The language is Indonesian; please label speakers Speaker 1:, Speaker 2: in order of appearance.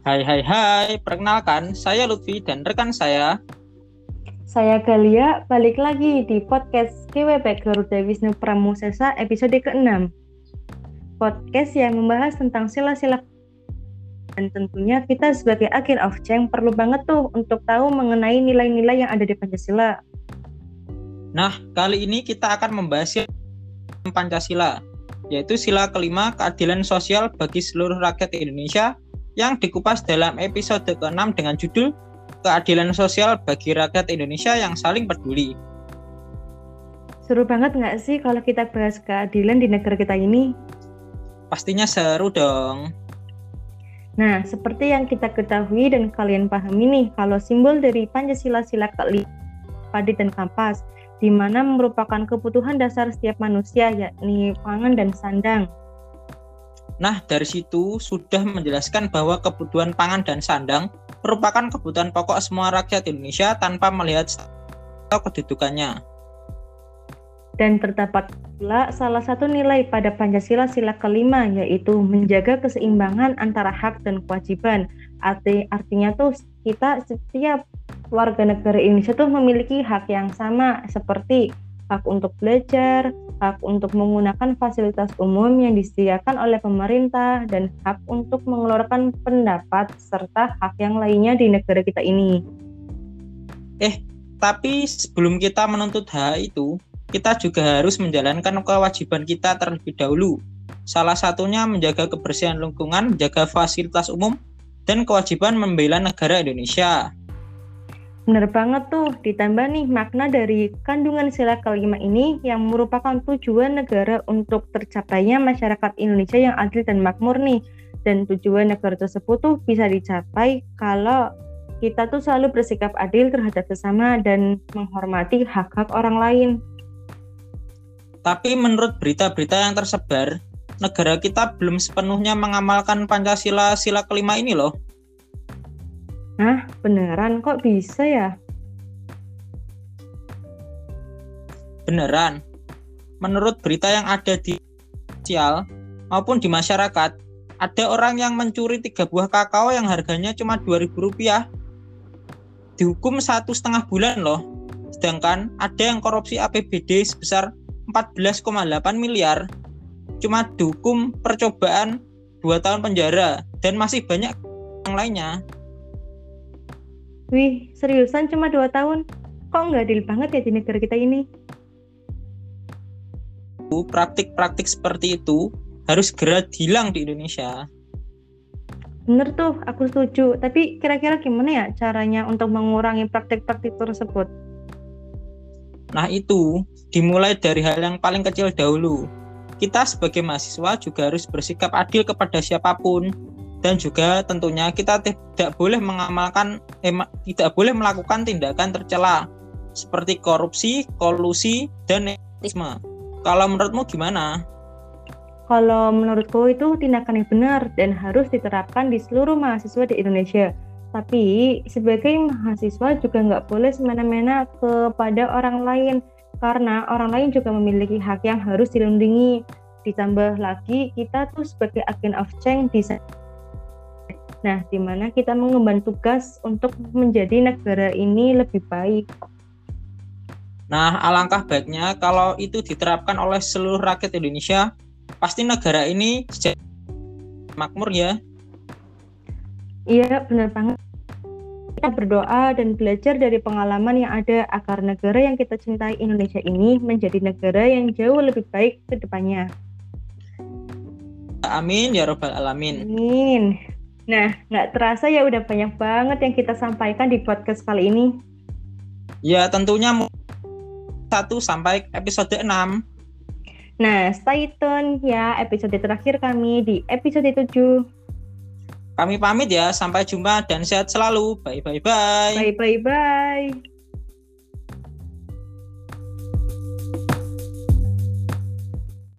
Speaker 1: Hai hai hai, perkenalkan saya Lutfi dan rekan saya.
Speaker 2: Saya Galia, balik lagi di podcast KWP Garuda Wisnu Pramusesa episode ke-6 Podcast yang membahas tentang sila-sila. Dan tentunya kita sebagai agen of change perlu banget tuh untuk tahu mengenai nilai-nilai yang ada di Pancasila.
Speaker 1: Nah, kali ini kita akan membahas Pancasila, yaitu sila kelima keadilan sosial bagi seluruh rakyat Indonesia yang dikupas dalam episode ke-6 dengan judul Keadilan Sosial bagi Rakyat Indonesia yang Saling Peduli.
Speaker 2: Seru banget nggak sih kalau kita bahas keadilan di negara kita ini?
Speaker 1: Pastinya seru dong.
Speaker 2: Nah, seperti yang kita ketahui dan kalian pahami nih, kalau simbol dari Pancasila sila kelima, padi dan kampas, di mana merupakan kebutuhan dasar setiap manusia, yakni pangan dan sandang.
Speaker 1: Nah, dari situ sudah menjelaskan bahwa kebutuhan pangan dan sandang merupakan kebutuhan pokok semua rakyat Indonesia tanpa melihat kedudukannya.
Speaker 2: Dan terdapat pula salah satu nilai pada Pancasila sila kelima yaitu menjaga keseimbangan antara hak dan kewajiban. Arti artinya tuh kita setiap warga negara Indonesia tuh memiliki hak yang sama seperti hak untuk belajar, hak untuk menggunakan fasilitas umum yang disediakan oleh pemerintah, dan hak untuk mengeluarkan pendapat serta hak yang lainnya di negara kita ini.
Speaker 1: Eh, tapi sebelum kita menuntut hak itu, kita juga harus menjalankan kewajiban kita terlebih dahulu. Salah satunya menjaga kebersihan lingkungan, menjaga fasilitas umum, dan kewajiban membela negara Indonesia.
Speaker 2: Benar banget tuh, ditambah nih makna dari kandungan sila kelima ini yang merupakan tujuan negara untuk tercapainya masyarakat Indonesia yang adil dan makmur nih. Dan tujuan negara tersebut tuh bisa dicapai kalau kita tuh selalu bersikap adil terhadap sesama dan menghormati hak-hak orang lain.
Speaker 1: Tapi menurut berita-berita yang tersebar, negara kita belum sepenuhnya mengamalkan Pancasila sila kelima ini loh.
Speaker 2: Hah, beneran kok bisa ya?
Speaker 1: Beneran. Menurut berita yang ada di sosial maupun di masyarakat, ada orang yang mencuri tiga buah kakao yang harganya cuma rp rupiah. Dihukum satu setengah bulan loh. Sedangkan ada yang korupsi APBD sebesar 14,8 miliar cuma dihukum percobaan dua tahun penjara dan masih banyak yang lainnya.
Speaker 2: Wih, seriusan cuma dua tahun? Kok nggak adil banget ya di negara kita ini?
Speaker 1: Praktik-praktik seperti itu harus segera hilang di Indonesia.
Speaker 2: Bener tuh, aku setuju. Tapi kira-kira gimana ya caranya untuk mengurangi praktik-praktik tersebut?
Speaker 1: Nah itu dimulai dari hal yang paling kecil dahulu. Kita sebagai mahasiswa juga harus bersikap adil kepada siapa pun dan juga tentunya kita tidak boleh mengamalkan eh, tidak boleh melakukan tindakan tercela seperti korupsi, kolusi dan nepotisme. Kalau menurutmu gimana?
Speaker 2: Kalau menurutku itu tindakan yang benar dan harus diterapkan di seluruh mahasiswa di Indonesia tapi sebagai mahasiswa juga nggak boleh semena-mena kepada orang lain karena orang lain juga memiliki hak yang harus dilindungi. Ditambah lagi kita tuh sebagai agen of change di Nah, di mana kita mengemban tugas untuk menjadi negara ini lebih baik.
Speaker 1: Nah, alangkah baiknya kalau itu diterapkan oleh seluruh rakyat Indonesia, pasti negara ini makmur ya.
Speaker 2: Iya, benar banget. Kita berdoa dan belajar dari pengalaman yang ada agar negara yang kita cintai Indonesia ini menjadi negara yang jauh lebih baik ke depannya.
Speaker 1: Amin ya robbal alamin.
Speaker 2: Amin. Nah, nggak terasa ya udah banyak banget yang kita sampaikan di podcast kali ini.
Speaker 1: Ya, tentunya satu sampai episode 6.
Speaker 2: Nah, stay tune ya episode terakhir kami di episode 7.
Speaker 1: Kami pamit ya, sampai jumpa dan sehat selalu.
Speaker 2: Bye bye